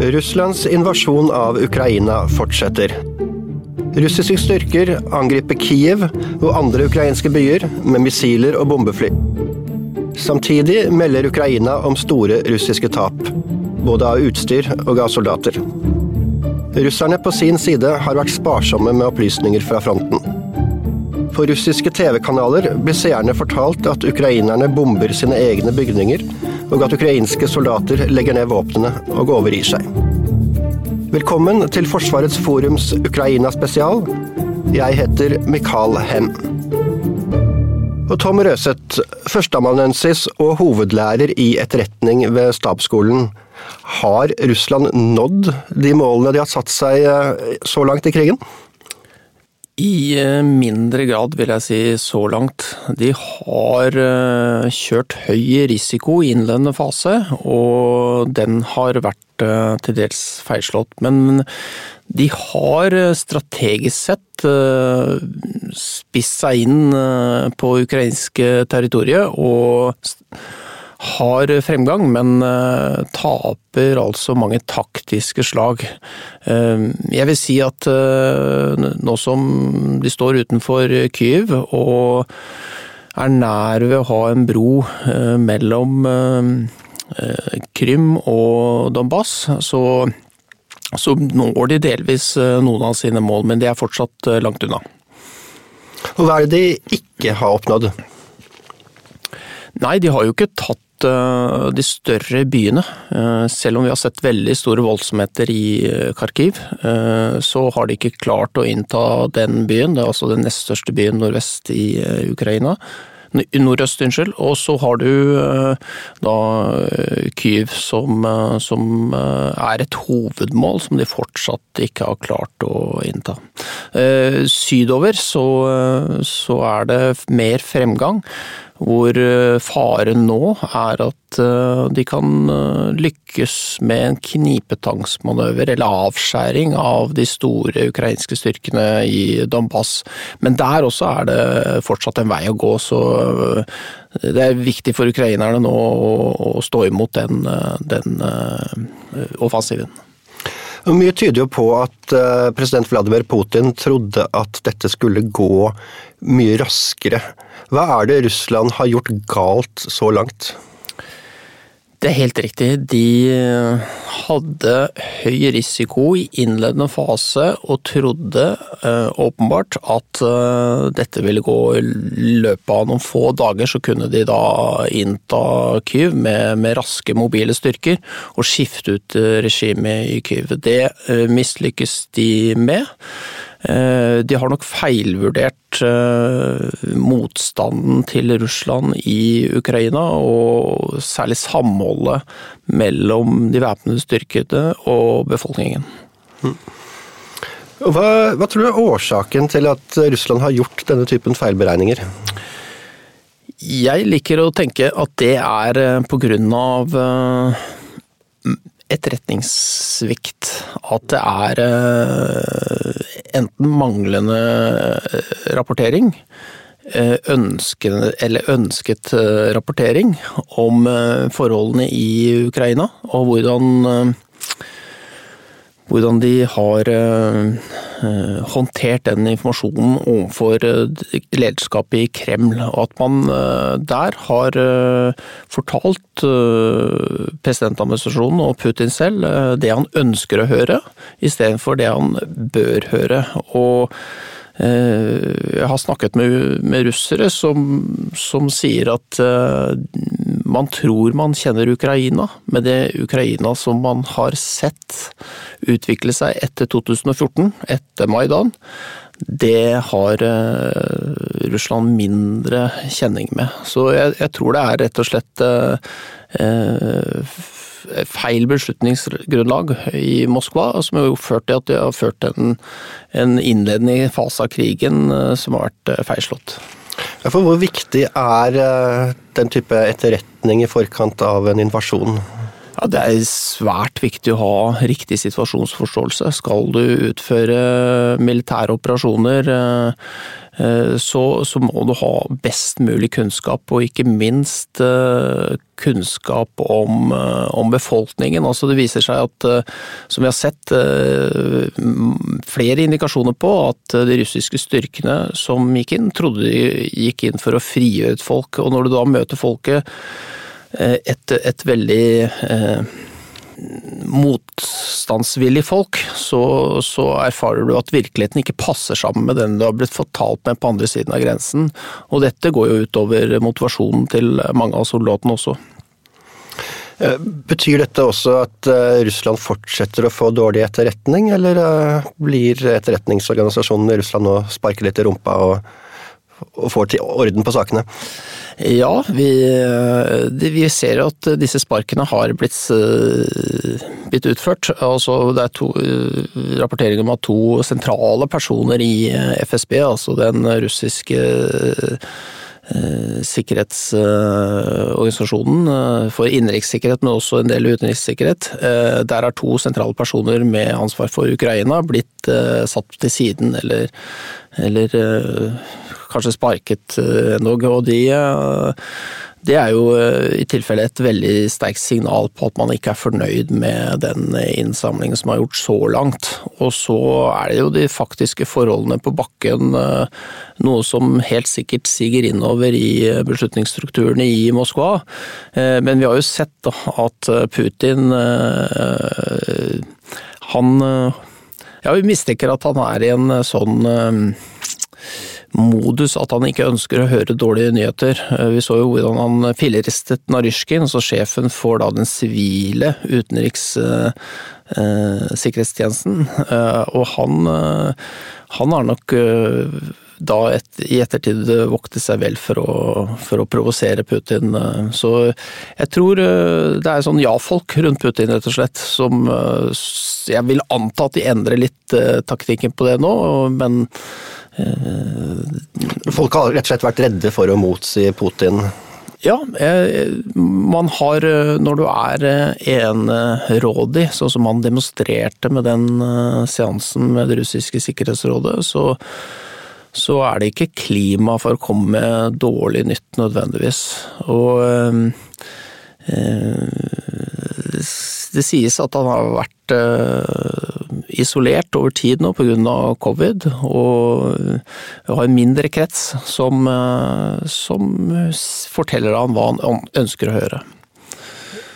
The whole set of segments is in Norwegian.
Russlands invasjon av Ukraina fortsetter. Russiske styrker angriper Kiev og andre ukrainske byer med missiler og bombefly. Samtidig melder Ukraina om store russiske tap, både av utstyr og av soldater. Russerne på sin side har vært sparsomme med opplysninger fra fronten. På russiske TV-kanaler blir seerne fortalt at ukrainerne bomber sine egne bygninger, og at ukrainske soldater legger ned våpnene og overgir seg. Velkommen til Forsvarets forums Ukraina-spesial. Jeg heter Mikael Hem. Og Tom Røseth, førsteamanuensis og hovedlærer i etterretning ved stabsskolen. Har Russland nådd de målene de har satt seg eh, så langt i krigen? I eh, mindre grad, vil jeg si så langt. De har eh, kjørt høy risiko i innledende fase, og den har vært eh, til dels feilslått. Men de har strategisk sett spist seg inn på ukrainske territoriet og har fremgang, men uh, taper altså mange taktiske slag. Uh, jeg vil si at uh, nå som de står utenfor Kyiv og er nær ved å ha en bro mellom Krym og Donbass, så, så når de delvis noen av sine mål, men de er fortsatt langt unna. Og Hva er det de ikke har oppnådd? Nei, de har jo ikke tatt Eh, de større byene. Eh, selv om vi har sett veldig store voldsomheter i eh, Kharkiv, så har de ikke klart å innta den byen. Det er altså den nest største byen nordvest i Ukraina. Nordøst, unnskyld. Og så har du da Kyiv som, som, er et hovedmål som de fortsatt ikke har klart å innta. Sydover så, så er det mer fremgang hvor eh, faren nå er at eh, de kan eh, lykkes med en knipetangsmanøver eller avskjæring av de store ukrainske styrkene i Donbass. Men der også er det fortsatt en vei å gå, så det er viktig for ukrainerne nå å stå imot den, den offensiven. Mye tyder jo på at president Vladimir Putin trodde at dette skulle gå mye raskere hva er det Russland har gjort galt så langt? Det er helt riktig. De hadde høy risiko i innledende fase og trodde uh, åpenbart at uh, dette ville gå i løpet av noen få dager, så kunne de da innta Kyiv med, med raske mobile styrker og skifte ut regimet i Kyiv. Det mislykkes de med. Eh, de har nok feilvurdert eh, motstanden til Russland i Ukraina, og særlig samholdet mellom de væpnede styrkene og befolkningen. Hva, hva, tror du er årsaken til at Russland har gjort denne typen feilberegninger? Jeg liker å tenke at det er eh, på grunn av etterretningssvikt. At det er eh, enten manglende eh, rapportering, eh, ønsket, eller ønsket rapportering om forholdene i Ukraina, og hvordan hvordan de har uh, håndtert den informasjonen overfor uh, lederskapet i Kreml. Og at man der har fortalt presidentadministrasjonen og Putin selv det han ønsker å høre, istedenfor det han bør høre. Og jeg har snakket med, med russere som, som, sier at man tror man kjenner Ukraina, men det Ukraina som man har sett utvikle seg etter 2014, etter Maidan, det har uh, Russland mindre kjenning med. Så jeg, jeg, tror det er rett og slett uh, feil beslutningsgrunnlag i Moskva, som har ført til at de har ført en, en innledende fase av krigen uh, som har vært feilslått. For hvor viktig er den type etterretning i forkant av en invasjon? Ja, Det er svært viktig å ha riktig situasjonsforståelse. Skal du utføre militære operasjoner, eh, eh, så, så, må du ha best mulig kunnskap, og ikke minst eh, kunnskap om, om befolkningen. Altså det viser seg at, som vi har sett, flere indikasjoner på at de russiske styrkene som gikk inn, trodde de gikk inn for å frigjøre et folk. Og når du da møter folket et, et veldig eh, motstandsvillig folk, så, så, erfarer du at virkeligheten ikke passer sammen med den du har blitt fortalt med på andre siden av grensen. Og dette går jo utover motivasjonen til mange av soldatene også. Eh, betyr dette også at Russland fortsetter å få dårlig etterretning, eller blir etterretningsorganisasjonen i Russland nå sparke litt i rumpa og, og får til orden på sakene? Ja, vi, vi, ser at disse sparkene har blitt, eh, blitt utført. Altså, det er to, rapportering om at to sentrale personer i eh, FSB, altså den russiske sikkerhetsorganisasjonen for innenrikssikkerhet, men også en del utenrikssikkerhet. Der har to sentrale personer med ansvar for Ukraina blitt satt til siden, eller, eller kanskje sparket eh, noe. Og de, eh, det er jo eh, i tilfelle et veldig sterkt signal på at man ikke er fornøyd med den innsamlingen som er gjort så langt. Og så er det jo de faktiske forholdene på bakken, noe som helt sikkert siger innover i beslutningsstrukturene i Moskva. Men vi har jo sett at Putin han ja, vi mistenker at han er i en sånn modus at han ikke ønsker å høre dårlige nyheter. Eh, vi så jo hvordan han filleristet Narysjkin, altså sjefen for da den sivile utenrikssikkerhetstjenesten. Eh, eh, og han, han har nok da et, i ettertid vokte seg vel for å, for å provosere Putin. Så jeg tror det er sånn ja-folk rundt Putin, rett og slett, som Jeg vil anta at de endrer litt taktikken på det nå, men Eh, Folk har rett og slett vært redde for å motsi Putin? Ja, man har Når du er enerådig, sånn som man demonstrerte med den eh, seansen med det russiske sikkerhetsrådet, så, så er det ikke klima for å komme med dårlig nytt nødvendigvis. Og eh, det sies at han har vært isolert over tid nå pga. covid, og har en mindre krets som, eh, som forteller ham hva han ønsker å høre.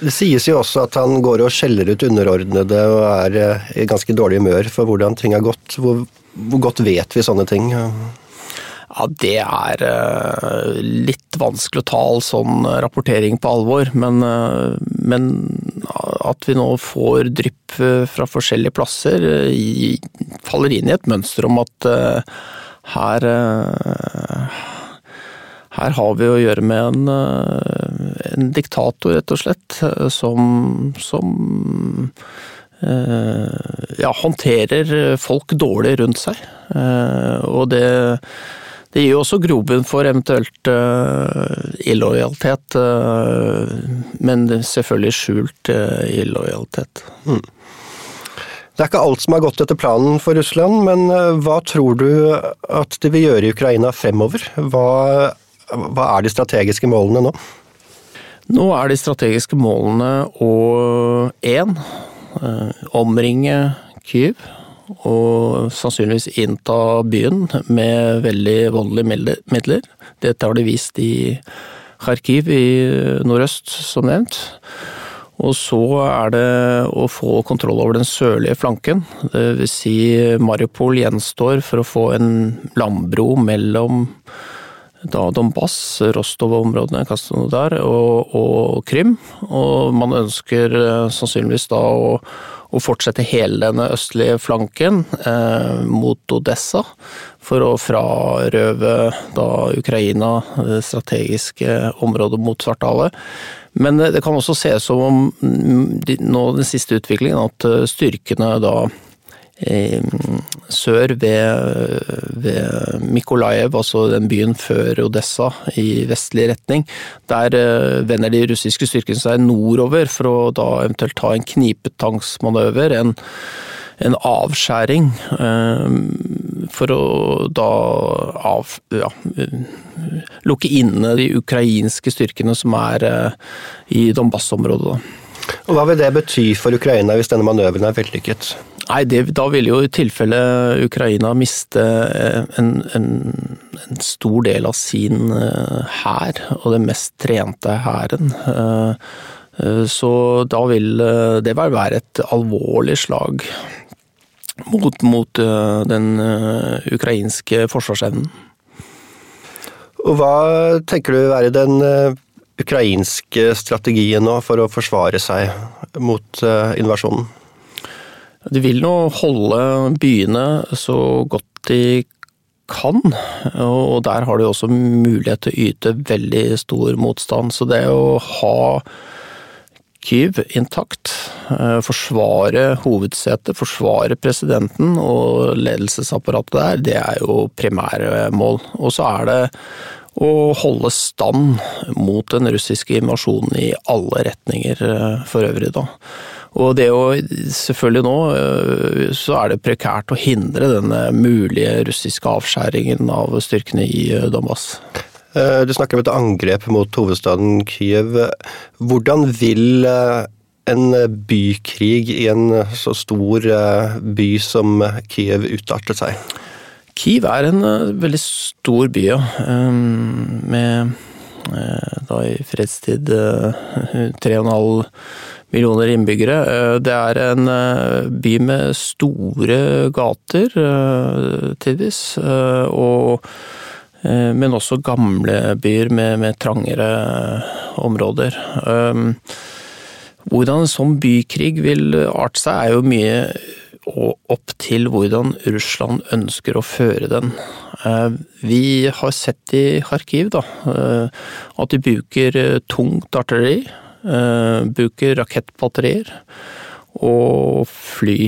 Det sies jo også at han går og skjeller ut underordnede og er eh, i ganske dårlig humør for hvordan ting har gått. Hvor, hvor godt vet vi sånne ting? Ja, Det er eh, litt vanskelig å ta all sånn rapportering på alvor, men, eh, men at vi nå får drypp eh, fra forskjellige plasser, faller inn i et mønster om at her her har vi å gjøre med en, en diktator, rett og slett, som, som ja, håndterer folk dårlig rundt seg. Og det det gir jo også grobunn for eventuelt uh, illojalitet, uh, men selvfølgelig skjult uh, illojalitet. Mm. Det er ikke alt som har gått etter planen for Russland, men hva tror du at de vil gjøre i Ukraina fremover? Hva, hva er de strategiske målene nå? Nå er de strategiske målene å én omringe Kyiv og sannsynligvis innta byen med veldig voldelige midler. Dette har de vist i Kharkiv i nordøst, som nevnt. Og så er det å få kontroll over den sørlige flanken. Vil si Mariupol gjenstår for å få en landbro mellom da Donbass, Rostov-områdene, Krasnodar og, og Krim. Og man ønsker eh, sannsynligvis da å å fortsette hele denne østlige flanken eh, mot Odessa for å frarøve da Ukraina det strategiske området mot Svartehavet. Men eh, det kan også ses som om de, nå den siste utviklingen at eh, styrkene da sør ved, ved Mikolajev, altså den byen før Odessa, i vestlig retning. Der vender de russiske styrkene seg nordover for å da eventuelt ta en knipetangsmanøver. En, en avskjæring for å da av, ja, lukke inne de ukrainske styrkene som er i Donbas-området. Og Hva vil det bety for Ukraina hvis denne manøveren er vellykket? Nei, det, Da vil jo i tilfelle Ukraina miste en, en, en stor del av sin hær, og den mest trente hæren. Så da vil det være et alvorlig slag mot, mot den ukrainske forsvarsevnen. Og Hva tenker du vil være den ukrainske strategien nå for å forsvare seg mot invasjonen? De vil nå holde byene så godt de kan, og der har de også mulighet til å yte veldig stor motstand. Så det å ha Kyiv intakt, forsvare hovedsetet, forsvare presidenten og ledelsesapparatet der, det er jo primærmål. Og så er det å holde stand mot den russiske invasjonen i alle retninger for øvrig, da. Og det å selvfølgelig nå så er det prekært å hindre denne mulige russiske avskjæringen av styrkene i Donbas. Du snakker om et angrep mot hovedstaden Kyiv. Hvordan vil en bykrig i en så stor by som Kyiv utarte seg? Kyiv er en veldig stor by, ja. Med da i fredstid 3,5 millioner innbyggere. Det er en by med store gater, tidvis. Og men også gamle byer med, med trangere områder. Hvordan en sånn bykrig vil arte seg, er jo mye opp til hvordan Russland ønsker å føre den. Vi har sett i Kharkiv da, at de bruker tungt artilleri, bruker rakettbatterier og fly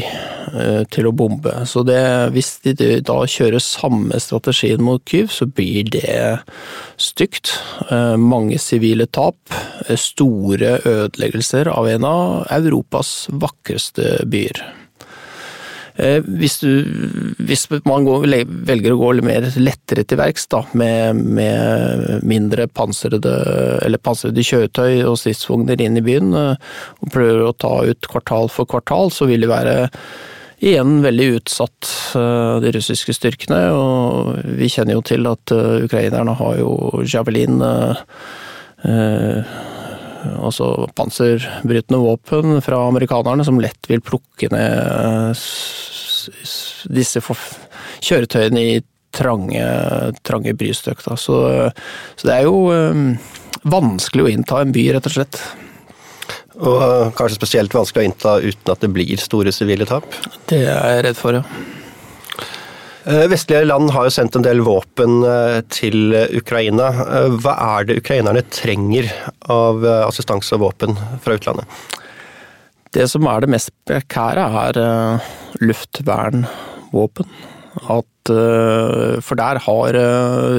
til å bombe. Så det, hvis de da kjører samme strategien mot Kyiv, så blir det stygt. Mange sivile tap, store ødeleggelser av en av Europas vakreste byer. Hvis, du, hvis man går, velger å gå mer lettere til verks, med, med, mindre pansrede, eller pansrede kjøretøy og stridsvogner inn i byen, og prøver å ta ut kvartal for kvartal, så vil det være igjen veldig utsatt, de russiske styrkene. Og vi kjenner jo til at ukrainerne har jo javelin altså panserbrytende våpen fra amerikanerne som lett vil plukke ned disse kjøretøyene i trange, trange brystøk. Så, så, det er jo vanskelig å innta en by, rett og slett. Og kanskje spesielt vanskelig å innta uten at det blir store sivile tap? Det er jeg redd for, ja. Vestlige land har jo sendt en del våpen til Ukraina. Hva er det ukrainerne trenger av assistanse og våpen fra utlandet? Det som er det mest prekære, er luftvernvåpen. At, for der har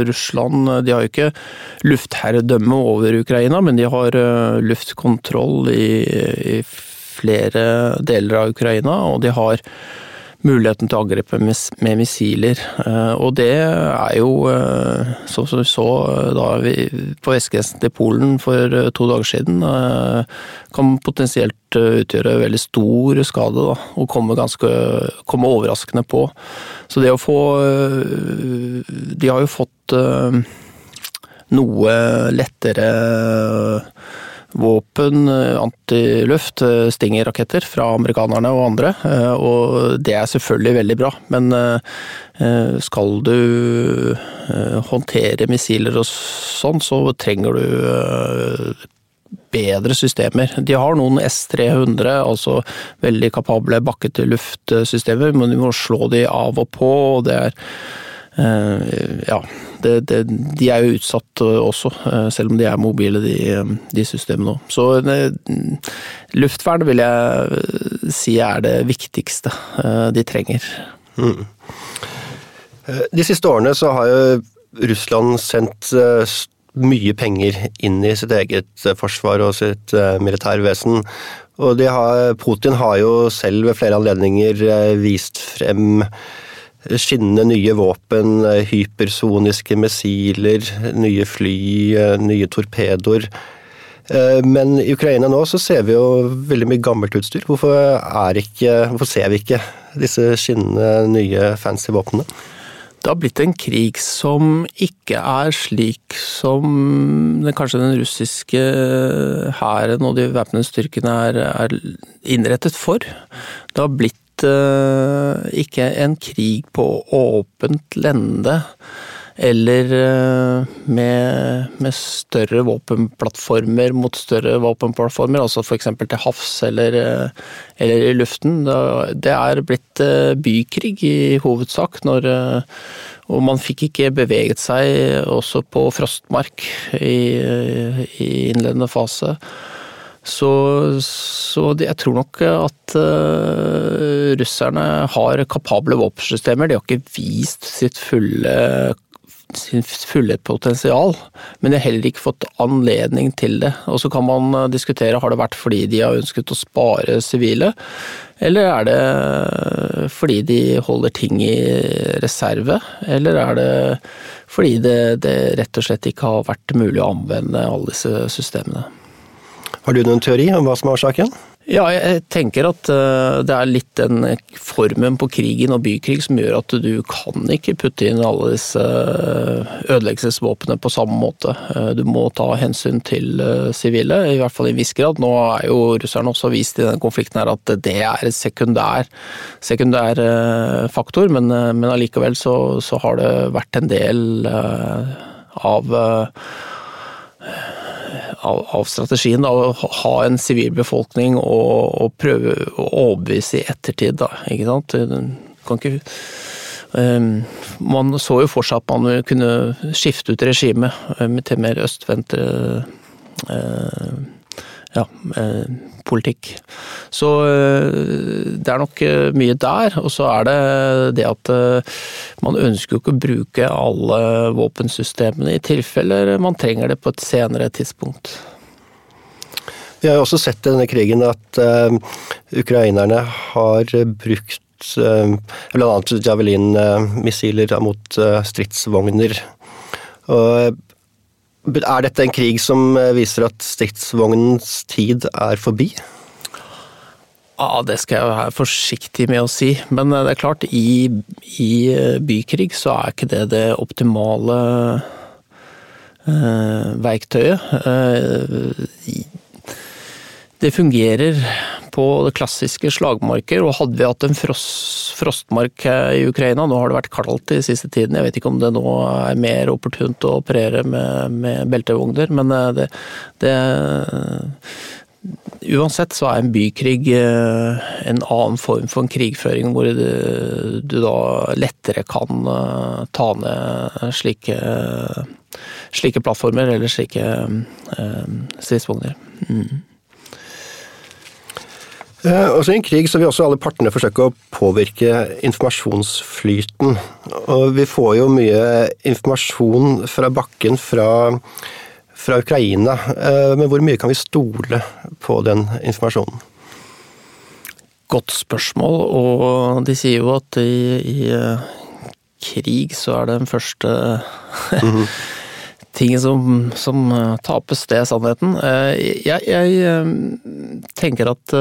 Russland De har jo ikke luftherredømme over Ukraina, men de har luftkontroll i, i flere deler av Ukraina. Og de har muligheten til å angripe med missiler. Og det er jo, som vi så da vi på vestgrensen til Polen for to dager siden, kan potensielt utgjøre veldig stor skade da, og komme, ganske, komme overraskende på. Så det å få De har jo fått noe lettere våpen, antiluft, Stinger-raketter fra amerikanerne og andre. Og det er selvfølgelig veldig bra, men skal du håndtere missiler og sånn, så trenger du bedre systemer. De har noen S-300, altså veldig kapable bakke-til-luft-systemer, men du må slå de av og på. og det er ja, det, det, de er jo utsatt også, selv om de er mobile, de, de systemene òg. Så luftvern vil jeg si er det viktigste de trenger. Mm. De siste årene så har jo Russland sendt mye penger inn i sitt eget eh, forsvar og sitt militærvesen. Og har, Putin har jo selv ved flere anledninger vist frem skinnende nye våpen, uh, hypersoniske missiler, nye fly, nye torpedoer. Men i Ukraina nå så ser vi jo veldig mye gammelt utstyr. Hvorfor, ikke, hvorfor ser vi ikke disse skinnende nye fancy våpnene? det har blitt en krig som ikke er slik som den, kanskje den russiske hæren og de væpnede styrkene er, er, innrettet for. Det har blitt ikke en krig på åpent lende eller uh, med, med, større våpenplattformer mot større våpenplattformer, altså f.eks. til havs eller, uh, eller, i luften. Det er blitt bykrig i hovedsak når og man fikk ikke beveget seg også på frostmark i, i innledende fase. Så, så, jeg tror nok at uh, russerne har kapable våpensystemer. De har ikke vist sitt fulle sin fulle potensial, men de har heller ikke fått anledning til det. Og så kan man eh, diskutere har det vært fordi de har ønsket å spare sivile, eller er det fordi de holder ting i reserve, eller er det fordi det, det rett og slett ikke har vært mulig å anvende alle disse systemene. Har du noen teori om hva som er årsaken? Ja, jeg tenker at eh, det er litt den formen på krigen og bykrig som gjør at du kan ikke putte inn alle disse eh, ødeleggelsesvåpnene på samme måte. Eh, du må ta hensyn til sivile, i hvert fall i en viss grad. Nå er jo russerne også vist i denne konflikten her at det er en sekundær, sekundær faktor, men, men allikevel så, så, har det vært en del av av, av strategien. Å ha en sivilbefolkning og, og prøve å overbevise i ettertid, da. Ikke sant. Kan ikke um, man så jo for seg at man kunne skifte ut regimet eh, til mer østvendte uh, ja, uh, politikk. Så uh, det er nok mye der. Og så er det det at man ønsker jo ikke å bruke alle våpensystemene i tilfeller man trenger det på et senere tidspunkt. Vi har jo også sett i denne krigen at uh, ukrainerne har brukt uh, bl.a. Javelin-missiler mot uh, stridsvogner. Og er dette en krig som viser at stridsvognens tid er forbi? Ja, Det skal jeg være forsiktig med å si. Men det er klart, i, i bykrig så er ikke det det optimale eh, verktøyet. Eh, det fungerer på klassiske slagmarker, og hadde vi hatt en frost, frostmark i Ukraina, nå har det vært kaldt i siste tiden, jeg vet ikke om det nå er mer opportunt å operere med, med beltevogner, men eh, det, det Uansett så er en bykrig eh, en annen form for en krigføring hvor du da lettere kan eh, ta ned slike, slike plattformer eller slike stridsvogner. Mm. Eh, også I en krig så vil også alle partene forsøke å påvirke informasjonsflyten. Og vi får jo mye informasjon fra bakken fra, fra Ukraina. Eh, men hvor mye kan vi stole på den informasjonen? Godt spørsmål, og de sier jo at i, i eh, krig så er det den første mm -hmm. ting som, som eh, tapes, det er sannheten. Eh, jeg, jeg, eh, tenker at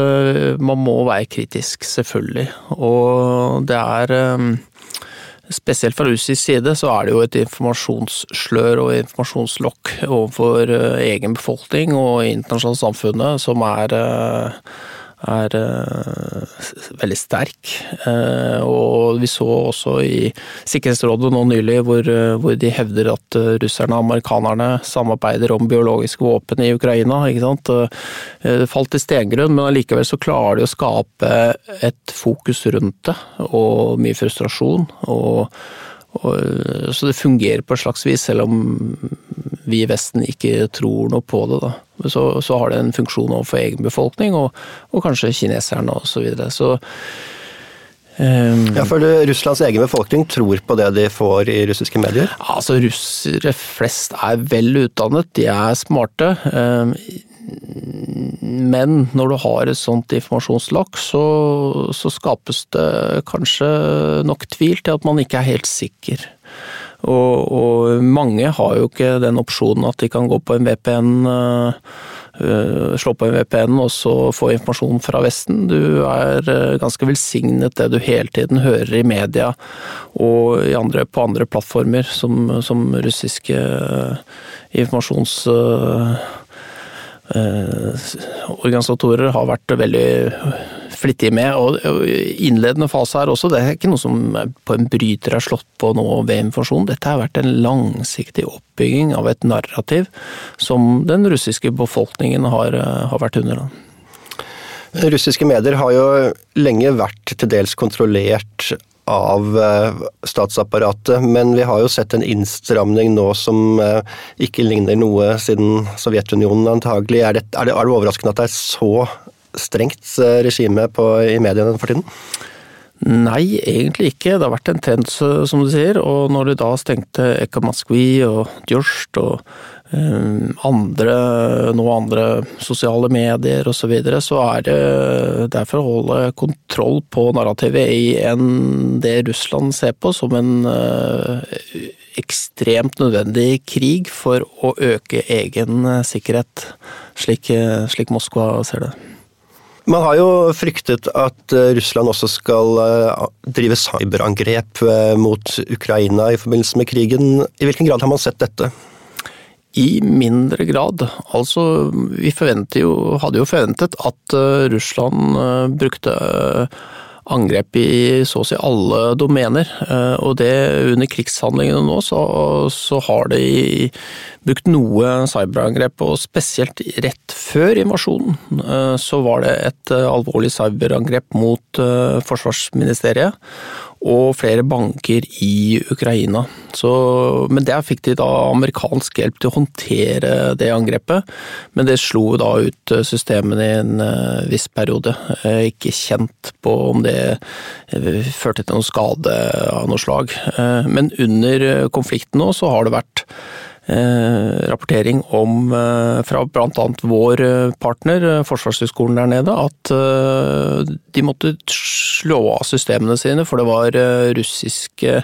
man må være kritisk, selvfølgelig. Og det er Spesielt fra russisk side så er det jo et informasjonsslør og informasjonslokk overfor egen befolkning og internasjonale samfunnet som er er uh, veldig sterk. Uh, og vi så også i Sikkerhetsrådet nå nylig hvor, uh, hvor, de hevder at russerne og amerikanerne samarbeider om biologiske våpen i Ukraina. ikke sant? Det falt i stengrunn, men allikevel så klarer de å skape et fokus rundt det, og mye frustrasjon. og og, så det fungerer på et slags vis, selv om vi i Vesten ikke tror noe på det. Så, så har det en funksjon overfor egen befolkning, og, og kanskje kineserne osv. Så, videre. så Um, ja, for Russlands egen befolkning tror på det de får i russiske medier? Altså, Russere flest er vel utdannet, de er smarte. Um, men når du har et sånt informasjonslokk, så, så, skapes det kanskje nok tvil til at man ikke er helt sikker. Og, og mange har jo ikke den opsjonen at de kan gå på en VPN uh, Eh, slå på en VPN og så få informasjon fra Vesten. Du er eh, ganske velsignet det du hele tiden hører i media og andre, på andre plattformer som, som russiske informasjons... informasjons organisatorer har vært veldig flittige med. Og innledende fase her også, det er ikke noe som på en bryter er slått på nå informasjon. Dette har vært en langsiktig oppbygging av et narrativ som den russiske befolkningen har, har vært under. Russiske medier har jo lenge vært til dels kontrollert av eh, statsapparatet, men vi har jo sett en innstramning nå som eh, ikke ligner noe siden Sovjetunionen antagelig. Er det, er det, er det overraskende at det er så strengt eh, regime på, i mediene for tiden? Nei, egentlig ikke. Det har vært en trend, som du sier. Og når de da stengte Eka Moskvi og Djurst og andre, noen andre sosiale medier osv., så, videre, så er det derfor å holde kontroll på narrativet i en, det Russland ser på som en uh, ekstremt nødvendig krig for å øke egen sikkerhet, slik, slik Moskva ser det. Man har jo fryktet at eh, Russland også skal eh, drive cyberangrep eh, mot Ukraina i forbindelse med krigen. I hvilken grad har man sett dette? I mindre grad. Altså, vi jo, hadde jo forventet at Russland brukte angrep i så å si alle domener. Eh, og det under krigshandlingene nå, så, så har de brukt noe cyberangrep, og spesielt rett før invasjonen eh, så var det et eh, alvorlig cyberangrep mot Forsvarsministeriet og flere banker i Ukraina. Så, men der fikk de da amerikansk hjelp til å håndtere det angrepet. Men det slo da ut systemene i en uh, viss periode. Er ikke kjent på om det førte til noen skade av noe slag. Men under konflikten nå så har det vært Eh, rapportering om eh, fra bl.a. vår eh, partner, Forsvarshøgskolen der nede, at de måtte slå av systemene sine, for det var russiske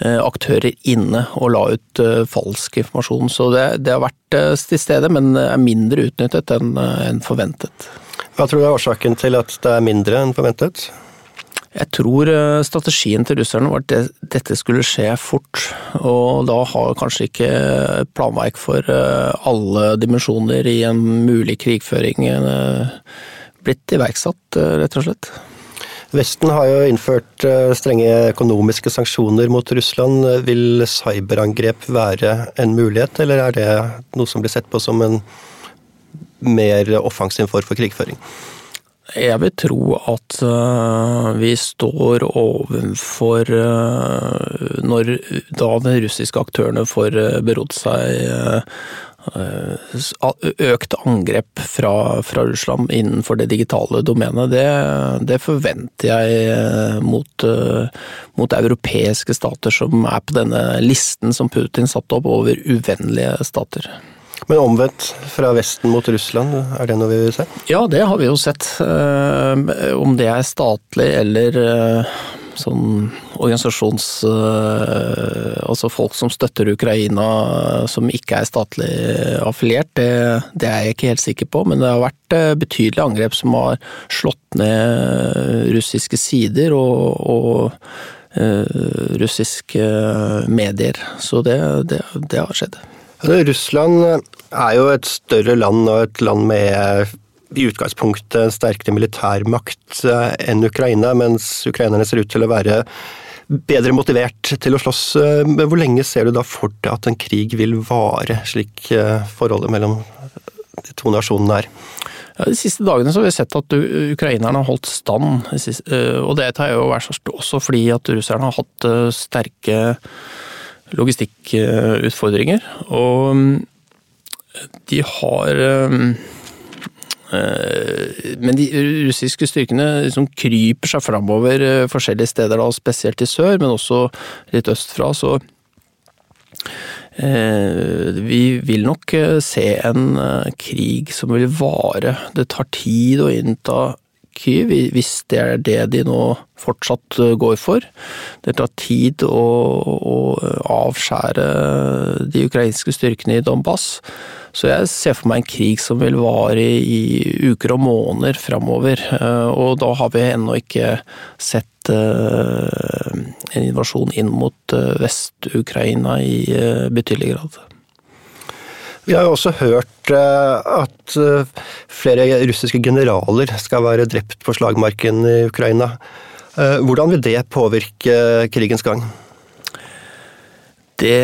aktører inne og la ut falsk informasjon. Så det, det har vært til stede, men er mindre utnyttet enn forventet. Hva tror du er årsaken til at det er mindre enn forventet? Jeg tror eh, strategien til russerne var at dette skulle skje fort. Og da har kanskje ikke planverk for eh, alle dimensjoner i en mulig krigføring eh, blitt iverksatt, rett og slett. Vesten har jo innført strenge økonomiske sanksjoner mot Russland. Vil cyberangrep være en mulighet, eller er det noe som blir sett på som en mer offensiv form for krigføring? Jeg vil tro at uh, vi står overfor uh, Når da de russiske aktørene får uh, berodd seg økt angrep fra, fra, Russland innenfor det digitale domenet, det, det forventer jeg mot, mot, europeiske stater som er på denne listen som Putin satte opp over uvennlige stater. Men omvendt, fra Vesten mot Russland, er det noe vi vil se? Ja, det har vi jo sett. Eh, om det er statlig eller eh, sånn organisasjons... Eh, altså folk som støtter Ukraina som ikke er statlig affiliert, det, det, er jeg ikke helt sikker på. Men det har vært betydelige angrep som har slått ned russiske sider og, og russiske medier. Så det, det, det har skjedd. Russland er jo et større land og et land med i utgangspunktet sterkere militærmakt eh, enn Ukraina, mens ukrainerne ser ut til å være bedre motivert til å slåss. Men hvor lenge ser du da for deg at en krig vil vare, slik eh, forholdet mellom de to nasjonene er? Ja, De siste dagene har vi sett at ukrainerne har holdt stand, og det jeg jo også fordi at russerne har hatt sterke logistikkutfordringer. Og mm, de har men de russiske styrkene liksom kryper seg framover forskjellige steder, da, spesielt i sør, men også litt østfra. Så Eh, vi vil nok eh, se en eh, krig som vil vare. Det tar tid å innta Kyiv, hvis det er det de nå fortsatt går for. Det tar tid å, å avskjære de ukrainske styrkene i Donbass. Så jeg ser for meg en krig som vil vare i uker og måneder framover. Og da har vi ennå ikke sett Eh, en invasjon inn mot eh, Vest-Ukraina i eh, betydelig grad. Vi har jo også hørt at flere russiske generaler skal være drept på slagmarken i Ukraina. Hvordan vil det påvirke krigens gang? Det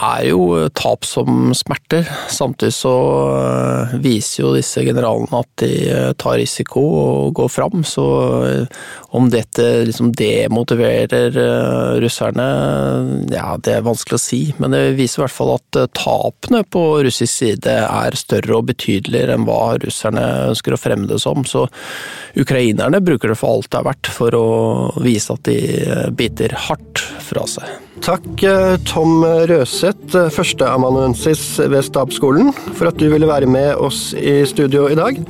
er jo tap som smerter. Samtidig så eh, viser jo disse generalene at de eh, tar risiko og går fram. Så eh, om dette liksom demotiverer russerne, ja det er vanskelig å si. Men det viser i hvert fall at tapene på russisk side er større og betydeligere enn hva russerne ønsker å fremme det som. Så ukrainerne bruker det for alt det er verdt for å vise at de biter hardt fra seg. Takk Tom Røseth, eh, førsteamanuensis ved Stabsskolen, for at du ville være med oss i studio i dag.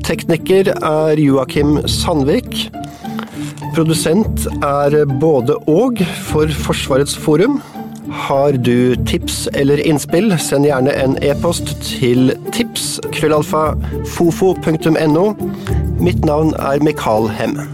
Tekniker er Joakim Sandvik. Produsent er både og for Forsvarets forum. Har du tips eller innspill, send gjerne en e-post til tips krøllalfa fofo.no. Mitt navn er Mikael Hemme.